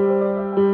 Música